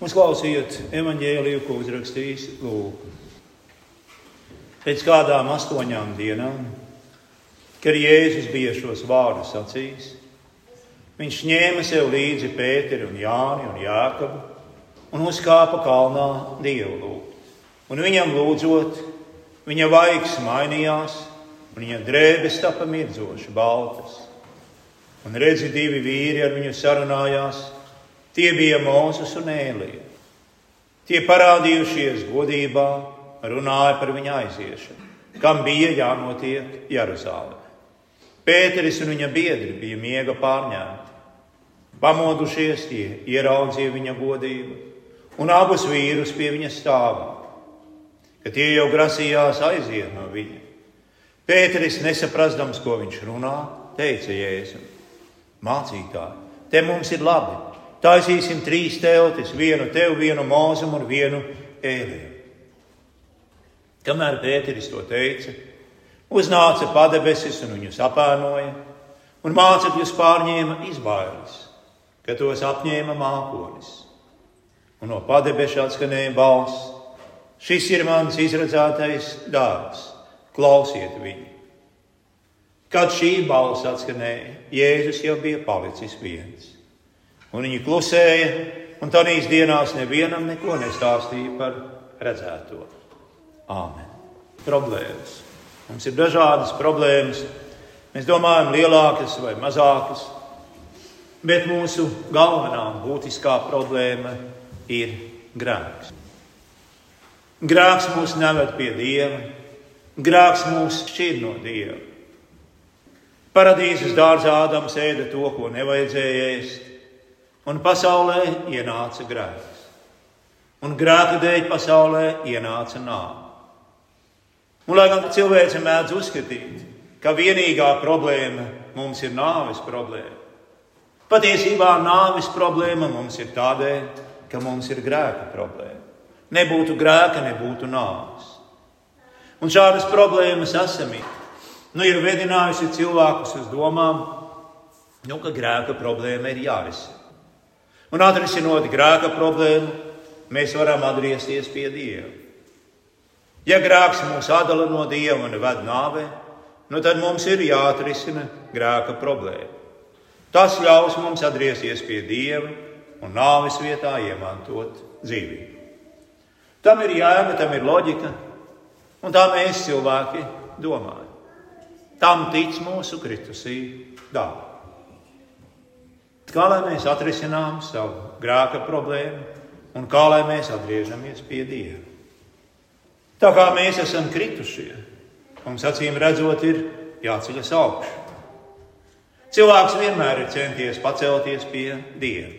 Uzklausījot evanģēliju, ko uzrakstījis Lūks. Pēc kādām astoņām dienām, kad Jēzus bija šos vārdus sacījis, viņš ņēma sev līdzi Pēteri un Jāni un Jākabu un uzkāpa kalnā Dievu lūgt. Un viņam lūdzot, viņa vaigs mainījās, un viņa drēbes tapa mirdzoši baltas. Un redzi, divi vīri ar viņu sarunājās, tie bija Mozus un Ēlija. Tie parādījušies godībā runāja par viņa aiziešanu, kam bija jānotiek Jeruzālē. Pēteris un viņa biedri bija miega pārņemti. Pamodušies, tie ieraudzīja viņa godību, un abus vīrus pie viņa stāvā, ka tie jau grasījās aiziet no viņa. Pēteris, nesaprastams, ko viņš runā, teica Jēzum: Mācītāji, te mums ir labi. Taisīsim trīs teltis, vienu tev, vienu mūzum un vienu ēliju. Kamēr Pēteris to teica, uznāca padebesis un viņus apēnoja, un mācekļus pārņēma izbailes, ka tos apņēma mākonis. Un no padebeša atskanēja balss: Šis ir mans izredzētais dārsts, klausiet viņu! Kad šī balss atskanēja, Jēzus jau bija palicis viens. Un viņi klusēja, un tādīs dienās nevienam neko nestāstīja par redzēto. Āmen. Problēmas. Mums ir dažādas problēmas. Mēs domājam, lielākas vai mazākas, bet mūsu galvenā būtiskā problēma ir grēks. Grēks mūs neved pie Dieva, grēks mūs šķir no Dieva. Paradīzes dārzā Ādams ēda to, ko nevajadzēja ēst, un pasaulē ienāca grēks. Un grēka dēļ pasaulē ienāca nāve. Un, lai gan cilvēks mēdz uzskatīt, ka vienīgā problēma mums ir nāves problēma, patiesībā nāves problēma mums ir tādēļ, ka mums ir grēka problēma. Nebūtu grēka, nebūtu nāves. Un šādas problēmas esamība nu, ir vedinājusi cilvēkus uz domām, nu, ka grēka problēma ir jārisina. Un atrisinot grēka problēmu, mēs varam atgriezties pie Dieva. Ja grēks mūs atdala no Dieva un ved nāvē, nu tad mums ir jāatrisina grēka problēma. Tas ļaus mums atgriezties pie Dieva un nāves vietā iemantot dzīvību. Tam ir jēga, tam ir loģika, un tā mēs cilvēki domājam. Tam tic mūsu kritusī dāvana. Kā lai mēs atrisinām savu grēka problēmu un kā lai mēs atgriežamies pie Dieva? Tā kā mēs esam kritušie, mums acīm redzot, ir jāceļas augšā. Cilvēks vienmēr ir centies pacelties pie Dieva.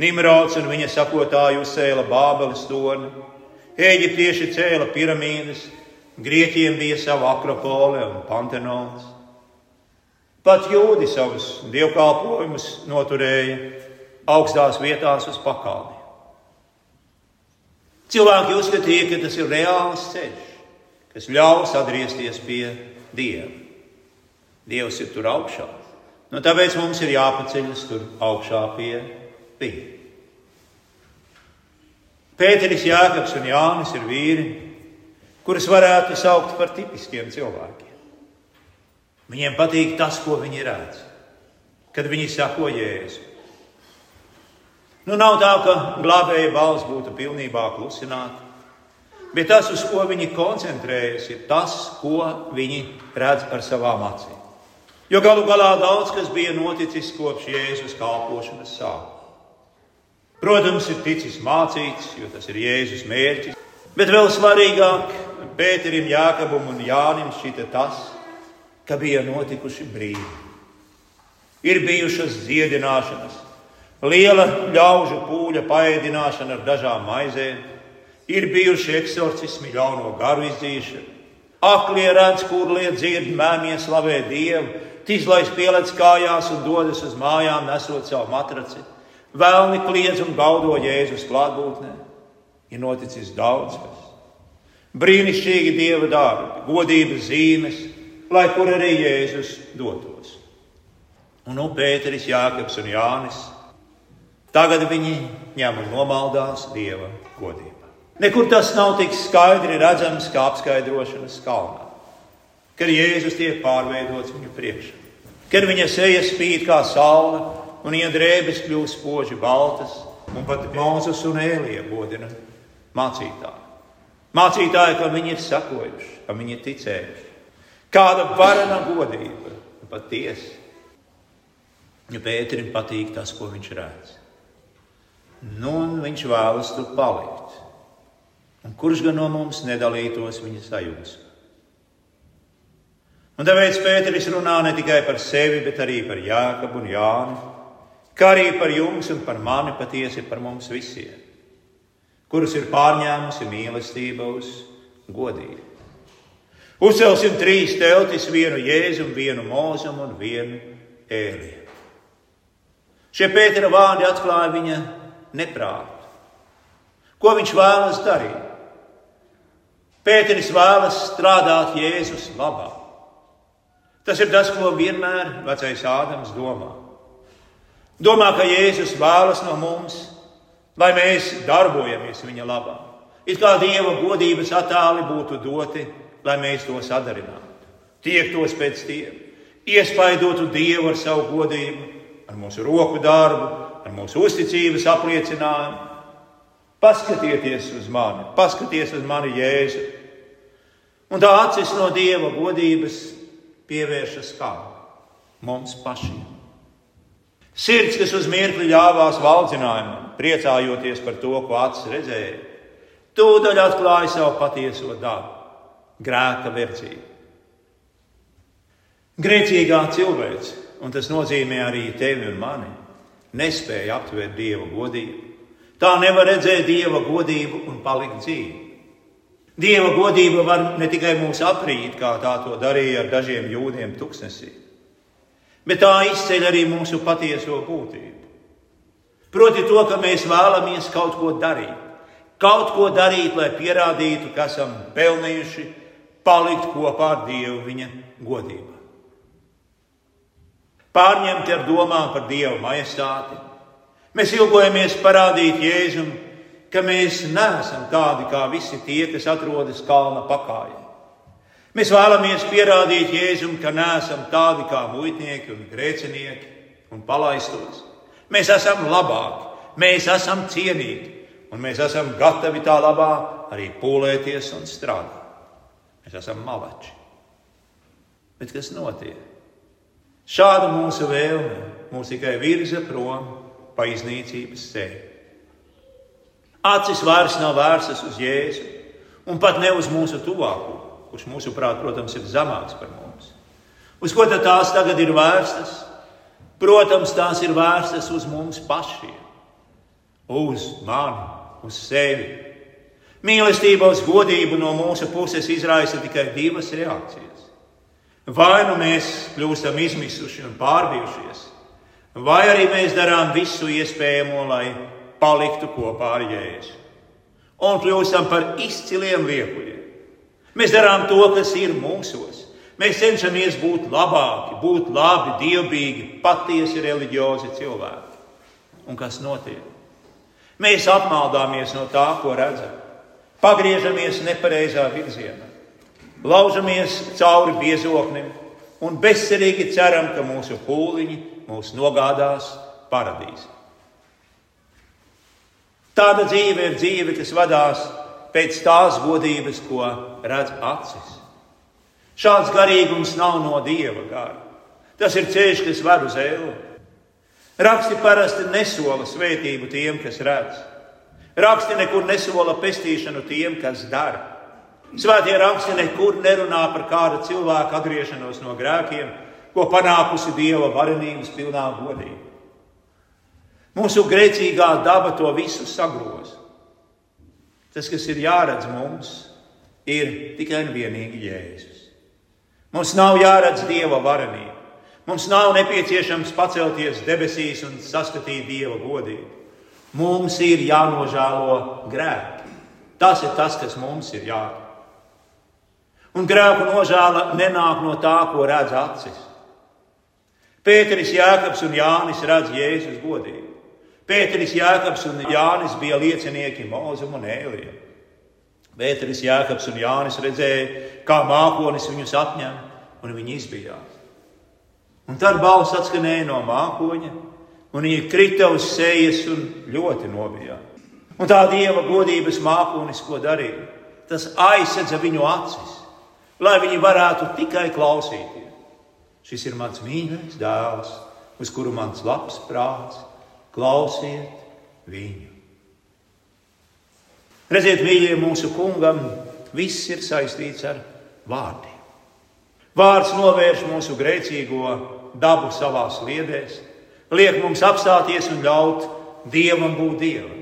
Nimrods un viņa sakotāji uzcēla Bābeles torni, Eģiptieši cēla piramīdas, Grieķiem bija sava akropole un pantenons. Pat jūdi savus dievkalpojumus noturēja augstās vietās uz pakalni. Cilvēki uzskatīja, ka tas ir reāls ceļš, kas ļaus atgriezties pie Dieva. Dievs ir tur augšā. Nu, tāpēc mums ir jāpaceļas tur augšā pie Viņa. Pēteris, Jānis un Jānis ir vīri, kurus varētu saukt par tipiskiem cilvēkiem. Viņiem patīk tas, ko viņi redz, kad viņi sako Jēzu. Nu, nav tā, ka glābēja balss būtu pilnībā klusināta, bet tas, uz ko viņi koncentrējas, ir tas, ko viņi redz ar savām acīm. Jo galu galā daudz kas bija noticis kopš Jēzus kalpošanas sākuma. Protams, ir ticis mācīts, jo tas ir Jēzus mērķis, bet vēl svarīgāk Pēterim, Jākabam un Jānim šķita tas, ka bija notikuši brīži. Ir bijušas dziedināšanas, liela ļaužu pūļa paēdināšana ar dažām maizēm, ir bijuši eksorcismi, ļauno garu izdzīšana. Aklie redz, kur liet dzird, mēmie slavē Dievu, tīzlais pielec kājās un dodas uz mājām, nesot savu matraci. Vēlni kliedz un gaudo Jēzus klātbūtnē. Ir noticis daudz kas. Brīnišķīgi Dieva darbi, godības zīmes, lai kur arī Jēzus dotos. Un nu Pēteris, Jākaps un Jānis Tagad viņi ņem un nomaldās Dieva godībā. Nekur tas nav tik skaidri redzams kā apskaidrošanas kalnā, kad Jēzus tiek pārveidots viņu priekšā, kad viņa seja spīd kā saule un viņa drēbes kļūst spoži baltas, un pat Mozus un Ēlija godina mācītāju. Mācītāji, kam viņi ir sakojuši, kam viņi ir ticējuši. Kāda varena godība, patiesi. Ja Pēterim patīk tas, ko viņš redz. Nu, viņš vēlas tur palikt. Un kurš gan no mums nedalītos viņa sajūsmā? Un tāpēc Pēteris runā ne tikai par sevi, bet arī par Jāekabu un Jānu, kā arī par jums un par mani patiesi par mums visiem kurus ir pārņēmusi mīlestība uz godību. Uzcelsim trīs teltis, vienu jēzumu, vienu mūzumu un vienu ēliju. Šie Pētera vārdi atklāja viņa neprātu. Ko viņš vēlas darīt? Pēteris vēlas strādāt Jēzus labā. Tas ir tas, ko vienmēr vecais Ādams domā. Domā, ka Jēzus vēlas no mums lai mēs darbojamies viņa labā. It kā Dieva godības attēli būtu doti, lai mēs to sadarinātu, tiektos pēc tiem, iespaidotu Dievu ar savu godību, ar mūsu roku darbu, ar mūsu uzticības apliecinājumu. Paskatieties uz mani, paskatieties uz mani Jēzu. Un tā acis no Dieva godības pievēršas kā mums pašiem. Sirds, kas uz mirkli ļāvās valdzinājumam, priecājoties par to, ko acis redzēja, tūdaļ atklāja savu patieso dabu - grēka verdzību. Grēcīgā cilvēce, un tas nozīmē arī tevi un mani, nespēja aptvert dieva godību. Tā nevar redzēt dieva godību un palikt dzīva. Dieva godība var ne tikai mūs aprīt, kā tā to darīja ar dažiem jūdiem tuksnesī, bet tā izceļ arī mūsu patieso būtību. Proti, to, ka mēs vēlamies kaut ko darīt. Kaut ko darīt, lai pierādītu, ka esam pelnījuši palikt kopā ar Dievu viņa godībā. Pārņemti ar domām par Dieva majestāti, mēs ilgojamies parādīt Jēzum, ka mēs neesam tādi kā visi tie, kas atrodas kalna pakājā. Mēs vēlamies pierādīt Jēzum, ka neesam tādi kā muitnieki un grēcinieki un palaistos. Mēs esam labāki, mēs esam cienīgi, un mēs esam gatavi tā labā arī pūlēties un strādāt. Mēs esam malači. Bet kas notiek? Šāda mūsu vēlme mūs tikai virza prom pa iznīcības ceļu. Acis vairs nav vērstas uz Jēzu, un pat ne uz mūsu tuvāko, kurš mūsuprāt, protams, ir zemāks par mums. Uz ko tad tās tagad ir vērstas? Protams, tās ir vērstas uz mums pašiem, uz mani, uz sevi. Mīlestība uz godību no mūsu puses izraisa tikai divas reakcijas. Vai nu mēs kļūstam izmisuši un pārbijušies, vai arī mēs darām visu iespējamo, lai paliktu kopā ar Jēzu un kļūstam par izciliem liekuļiem. Mēs darām to, kas ir mūsos, Mēs cenšamies būt labāki, būt labi, dievbijīgi, patiesi reliģiozi cilvēki. Un kas notiek? Mēs apmaldāmies no tā, ko redzam, pagriežamies nepareizā virzienā, laužamies cauri biezoklim un bezcerīgi ceram, ka mūsu pūliņi mūs nogādās paradīzē. Tāda dzīve ir dzīve, kas vadās pēc tās godības, ko redz acis. Šāds garīgums nav no dieva gara. Tas ir ceļš, kas ved uz ēlu. Raksti parasti nesola svētību tiem, kas redz. Raksti nekur nesola pestīšanu tiem, kas dara. Svētie raksti nekur nerunā par kāda cilvēka atgriešanos no grēkiem, ko panākusi dieva varenības pilnā godība. Mūsu grēcīgā daba to visu sagroza. Tas, kas ir jāredz mums, ir tikai un vienīgi Jēzus. Mums nav jāredz dieva varenība. Mums nav nepieciešams pacelties debesīs un saskatīt dieva godību. Mums ir jānožēlo grēki. Tas ir tas, kas mums ir jādara. Un grēku nožēla nenāk no tā, ko redz acis. Pēteris, Jēkabs un Jānis redz Jēzus godību. Pēteris, Jēkabs un Jānis bija liecinieki Mozum un Ēlijam. Pēteris, Jēkabs un Jānis redzēja, kā mākonis viņus atņem, un viņi izbijās. Un tad balss atskanēja no mākoņa, un viņi krita uz sejas un ļoti nobijās. Un tā dieva godības mākonis, ko darīja, tas aizsedza viņu acis, lai viņi varētu tikai klausīties. Šis ir mans mīļākais dēls, uz kuru mans labs prāts, klausiet viņu. Redziet, mīļie, mūsu kungam viss ir saistīts ar vārdiem. Vārds novērš mūsu grēcīgo dabu savā sliedēs, liek mums apstāties un ļaut dievam būt dievam.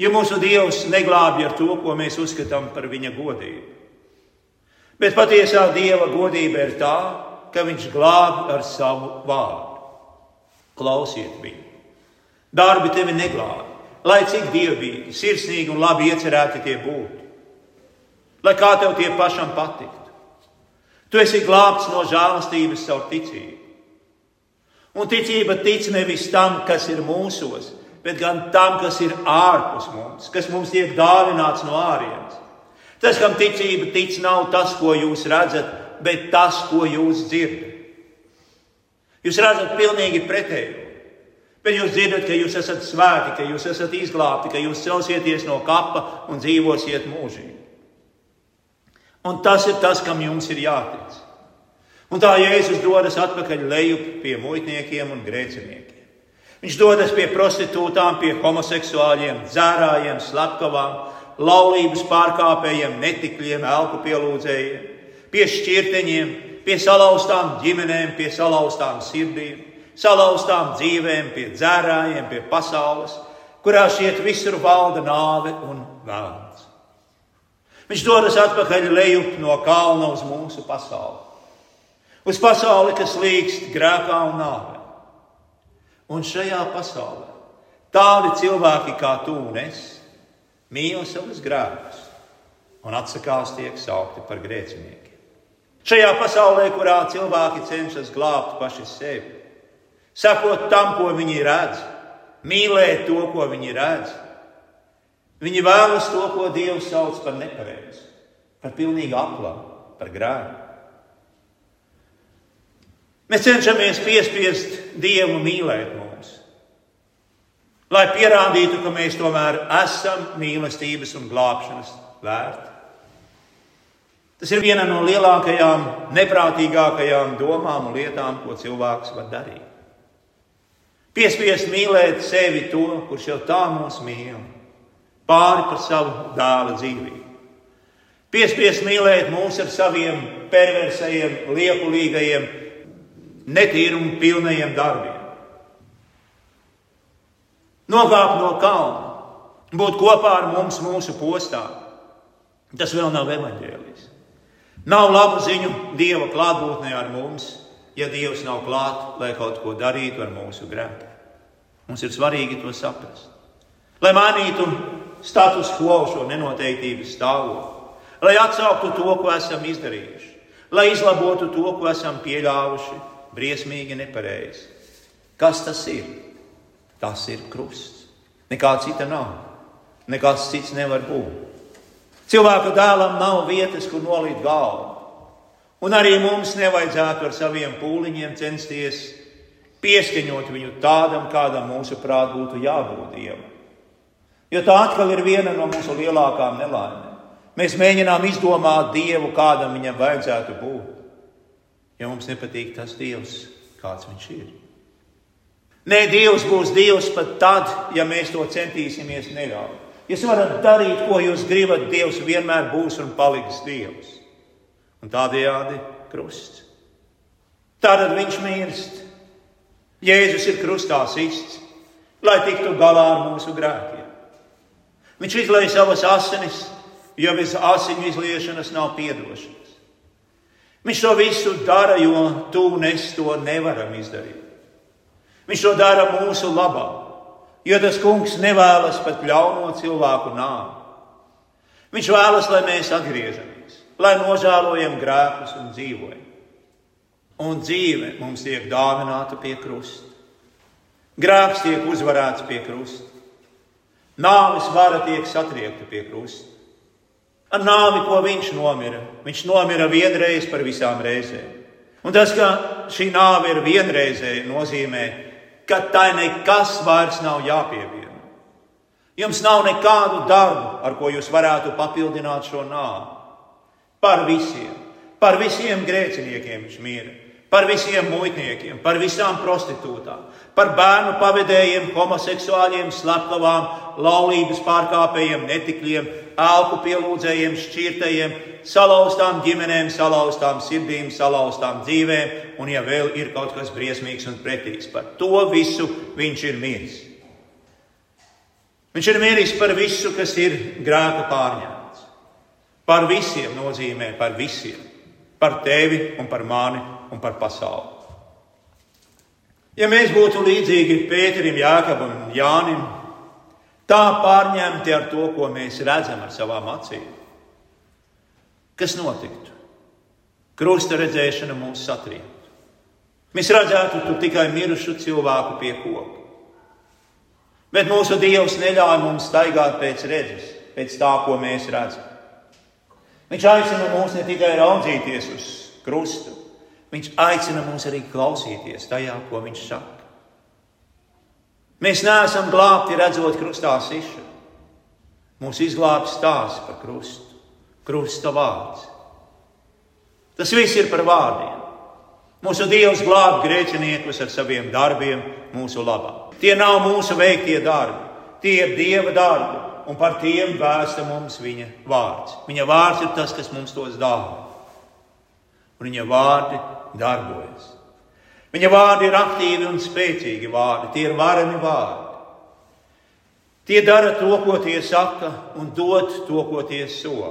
Jo mūsu Dievs neglābj ar to, ko mēs uzskatām par viņa godību. Bet patiesā Dieva godība ir tā, ka Viņš glābj ar savu vārdu. Klausiet viņu! Darbi tevi neglābj, lai cik dievbijīgi, sirsnīgi un labi iecerēti tie būtu. Lai kā tev tie pašam patiktu. Tu esi glābts no žēlastības caur ticību. Un ticība tic nevis tam, kas ir mūsos, bet gan tam, kas ir ārpus mums, kas mums tiek dāvināts no ārienes. Tas, kam ticība tic, nav tas, ko jūs redzat, bet tas, ko jūs dzirdat. Jūs redzat pilnīgi pretēju. Bet jūs dzirdat, ka jūs esat svēti, ka jūs esat izglābti, ka jūs celsieties no kapa un dzīvosiet mūžīgi. Un tas ir tas, kam jums ir jātic. Un tā Jēzus dodas atpakaļ lejup pie muitniekiem un grēciniekiem. Viņš dodas pie prostitūtām, pie homoseksuāļiem, dzērājiem, slepkavām, laulības pārkāpējiem, netikļiem, elpu pielūdzējiem, pie šķirteņiem, pie salauztām ģimenēm, pie salauztām sirdīm, salauztām dzīvēm, pie dzērājiem, pie pasaules, kurā šiet visur valda nāve un vēlns. Viņš dodas atpakaļ lejup no kalna uz mūsu pasauli. Uz pasauli, kas līkst grēkā un nāvē. Un šajā pasaulē tādi cilvēki kā tu un es mīl savus grēkus un atsakās tiek saukti par grēciniekiem. Šajā pasaulē, kurā cilvēki cenšas glābt paši sevi, sakot tam, ko viņi redz, mīlēt to, ko viņi redz, viņi vēlas to, ko Dievs sauc par nepareizu, par pilnīgi aplam, par grēku. Mēs cenšamies piespiest Dievu mīlēt mums, lai pierādītu, ka mēs tomēr esam mīlestības un glābšanas vērti. Tas ir viena no lielākajām, neprātīgākajām domām un lietām, ko cilvēks var darīt. Piespiest mīlēt sevi to, kurš jau tā mūs mīl, pāri par savu dēla dzīvību. Piespiest mīlēt mūs ar saviem perversajiem, liekulīgajiem, netīrumu pilnajiem darbiem. Nokāpt no kalna, būt kopā ar mums mūsu postā. Tas vēl nav evaņģēlijs. Nav labu ziņu Dieva klātbūtnē ar mums, ja Dievs nav klāt, lai kaut ko darītu ar mūsu grēkiem. Mums ir svarīgi to saprast. Lai mainītu status quo šo nenoteiktības stāvokli, lai atsauktu to, ko esam izdarījuši, lai izlabotu to, ko esam pieļāvuši, briesmīgi nepareizi. Kas tas ir? Tas ir krusts. Nekā cita nav. Nekas cits nevar būt. Cilvēka dēlam nav vietas, kur nolīt galvu. Un arī mums nevajadzētu ar saviem pūliņiem censties pieskaņot viņu tādam, kādam mūsu prāt būtu jābūt Dievam. Jo tā atkal ir viena no mūsu lielākām nelaimēm. Mēs mēģinām izdomāt Dievu, kādam viņam vajadzētu būt ja mums nepatīk tas Dievs, kāds viņš ir. Nē, Dievs būs Dievs pat tad, ja mēs to centīsimies neļaut. Jūs varat darīt, ko jūs gribat, Dievs vienmēr būs un paliks Dievs. Un tādējādi krusts. Tātad viņš mirst. Jēzus ir krustā sists, lai tiktu galā ar mūsu grēkiem. Viņš izlaiž savas asinis, jo bez asiņu izliešanas nav piedošana. Viņš to visu dara, jo tu un es to nevaram izdarīt. Viņš to dara mūsu labā, jo tas kungs nevēlas pat ļauno cilvēku nāvi. Viņš vēlas, lai mēs atgriežamies, lai nožēlojam grēkus un dzīvojam. Un dzīve mums tiek dāvināta pie krusta. Grēks tiek uzvarēts pie krusta. Nāves vara tiek satriekta pie krusta. Ar nāvi, ko viņš nomira, viņš nomira vienreiz par visām reizēm. Un tas, ka šī nāve ir vienreizēja, nozīmē, ka tai nekas vairs nav jāpievieno. Jums nav nekādu darbu, ar ko jūs varētu papildināt šo nāvi. Par visiem, par visiem grēciniekiem viņš mīra par visiem muitniekiem, par visām prostitūtām, par bērnu pavedējiem, homoseksuāļiem, slepkavām, laulības pārkāpējiem, netikļiem, elku pielūdzējiem, šķirtajiem, salauztām ģimenēm, salauztām sirdīm, salauztām dzīvēm, un ja vēl ir kaut kas briesmīgs un pretīgs, par to visu viņš ir miris. Viņš ir miris par visu, kas ir grēka pārņemts. Par visiem nozīmē par visiem. Par tevi un par mani un par pasauli. Ja mēs būtu līdzīgi Pēterim, Jākabam un Jānim, tā pārņemti ar to, ko mēs redzam ar savām acīm, kas notiktu? Krusta redzēšana mūs satriektu. Mēs redzētu tur tikai mirušu cilvēku pie koka. Bet mūsu Dievs neļāva mums staigāt pēc redzes, pēc tā, ko mēs redzam. Viņš aicina mūs ne tikai raudzīties uz krustu, Viņš aicina mūs arī klausīties tajā, ko viņš saka. Mēs neesam glābti redzot krustā sišanu. Mūsu izglābts stāsts par krustu, krusta vārds. Tas viss ir par vārdiem. Mūsu Dievs glāb grēciniekus ar saviem darbiem mūsu labā. Tie nav mūsu veiktie darbi, tie ir Dieva darbi, un par tiem vēsta mums viņa vārds. Viņa vārds ir tas, kas mums tos dāvā. Un viņa vārdi darbojas. Viņa vārdi ir aktīvi un spēcīgi vārdi, tie ir vareni vārdi. Tie dara to, ko tie saka, un dod to, ko tie sola.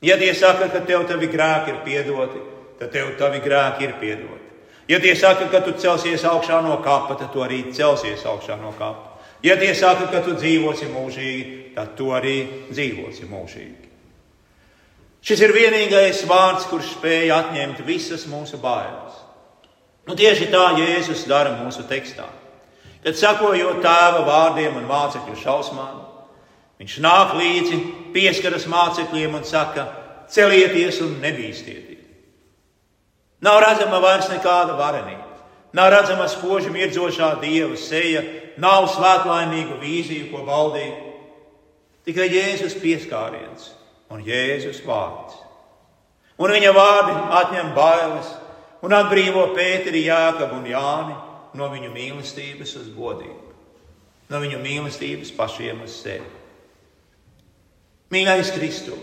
Ja tie saka, ka tev tavi grēki ir piedoti, tad tev tavi grēki ir piedoti. Ja tie saka, ka tu celsies augšā no kapa, tad tu arī celsies augšā no kapa. Ja tie saka, ka tu dzīvosi mūžīgi, tad tu arī dzīvosi mūžīgi. Šis ir vienīgais vārds, kurš spēj atņemt visas mūsu bailes. Un tieši tā Jēzus dara mūsu tekstā. Kad sakojot tēva vārdiem un mācekļu šausmām, viņš nāk līdzi, pieskaras mācekļiem un saka: Celieties un nebīsties! Nav redzama vairs nekāda varenība, nav redzama spoži mirdzošā dieva seja, nav svētlaimīgu vīziju, ko baudīt. Tikai Jēzus pieskāriens un Jēzus vārds. Un viņa vārdi atņem bailes un atbrīvo Pēteri, Jākabu un Jāni no viņu mīlestības uz godību, no viņu mīlestības pašiem uz sevi. Mīļais Kristu,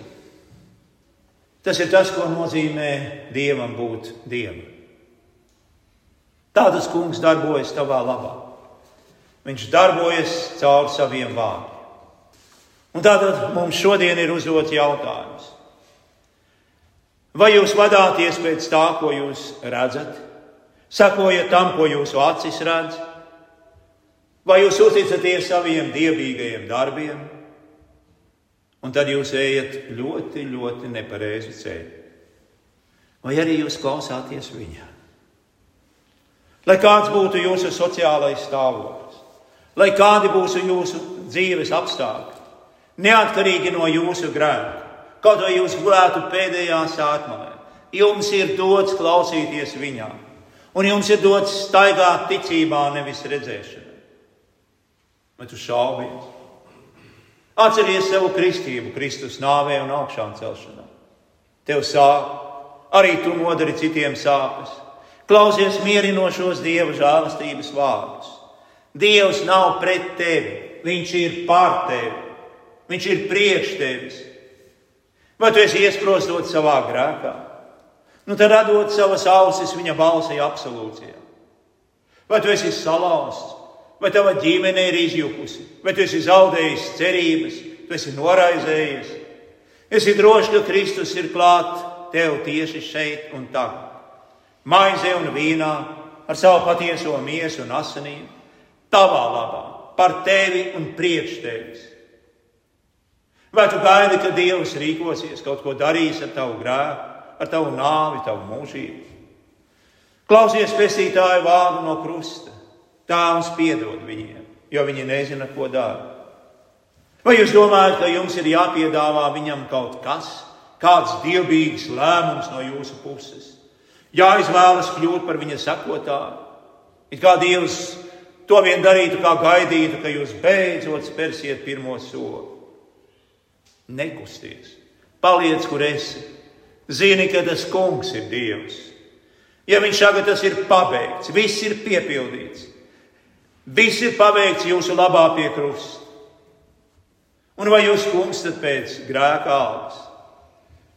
tas ir tas, ko nozīmē Dievam būt Dievam. Tādas kungs darbojas tavā labā. Viņš darbojas caur saviem vārdiem. Un tātad mums šodien ir uzdots jautājums. Vai jūs vadāties pēc tā, ko jūs redzat, sakojat tam, ko jūsu acis redz, vai jūs uzticaties saviem dievīgajiem darbiem, un tad jūs ejat ļoti, ļoti nepareizu ceļu? Vai arī jūs klausāties viņā? Lai kāds būtu jūsu sociālais stāvoklis, lai kādi būtu jūsu dzīves apstākļi, neatkarīgi no jūsu grēka. Kaut vai jūs gulētu pēdējā sātmalē, jums ir dots klausīties viņā, un jums ir dots staigāt ticībā, nevis redzēšanā. Vai tu šaubies? Atceries savu kristību, Kristus nāvē un augšām celšanā. Tev sāp, arī tu nodari citiem sāpes. Klausies mierinošos Dieva žēlastības vārdus. Dievs nav pret tevi, Viņš ir pār tevi. Viņš ir priekš tevis. Vai tu esi iesprostot savā grēkā? Nu, tad radot savas ausis viņa balsī absolūcijā. Vai tu esi salauzts, vai tava ģimene ir izjukusi, vai tu esi zaudējis cerības, tu esi noraizējies. Esi drošs, ka Kristus ir klāt tev tieši šeit un tagad. Maizē un vīnā ar savu patieso miesu un asinīm, tavā labā, par tevi un priekš tevis. Vai tu gaidi, ka Dievs rīkosies, kaut ko darīs ar tavu grēku, ar tavu nāvi, tavu mūžību? Klausies pestītāju vārdu no krusta. Tēvs piedod viņiem, jo viņi nezina, ko dara. Vai jūs domājat, ka jums ir jāpiedāvā viņam kaut kas, kāds dievbijīgs lēmums no jūsu puses? Jāizvēlas kļūt par viņa sekotāju. It kā Dievs to vien darītu, kā gaidītu, ka jūs beidzot spērsiet pirmo soli. Nekusties, paliec, kur esi. Zini, ka tas kungs ir Dievs. Ja viņš saka, tas ir pabeigts, viss ir piepildīts, viss ir paveikts jūsu labā pie krusta. Un vai jūs kumstat pēc grēka algas?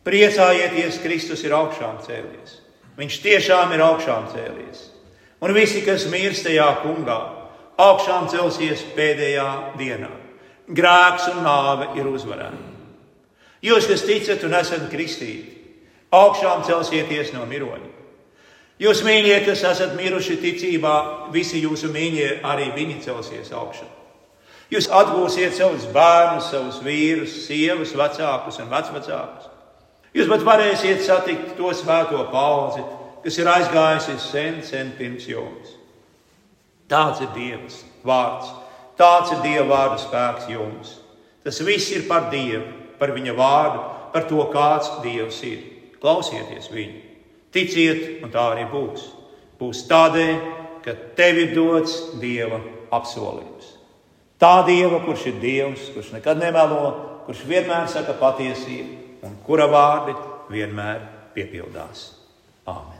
Priecājieties, Kristus ir augšām cēlies. Viņš tiešām ir augšām cēlies. Un visi, kas mirst tajā kungā, augšām celsies pēdējā dienā. Grēks un nāve ir uzvarēti. Jūs, kas ticat un esat kristīti, augšām celsieties no miroņa. Jūs, mīļie, kas esat miruši ticībā, visi jūsu mīļie, arī viņi celsies augšā. Jūs atgūsiet savus bērnus, savus vīrus, sievas, vecākus un vecvecākus. Jūs pat varēsiet satikt to svēto paudzi, kas ir aizgājusi sen, sen pirms jums. Tāds ir Dievs vārds, tāds ir Dieva vārda spēks jums. Tas viss ir par Dievu, par Viņa vārdu, par to, kāds Dievs ir. Klausieties viņu, ticiet, un tā arī būs. Būs tādēļ, ka tev ir dots Dieva apsolījums. Tā Dieva, kurš ir Dievs, kurš nekad nemelo, kurš vienmēr saka patiesību un kura vārdi vienmēr piepildās. Āmen!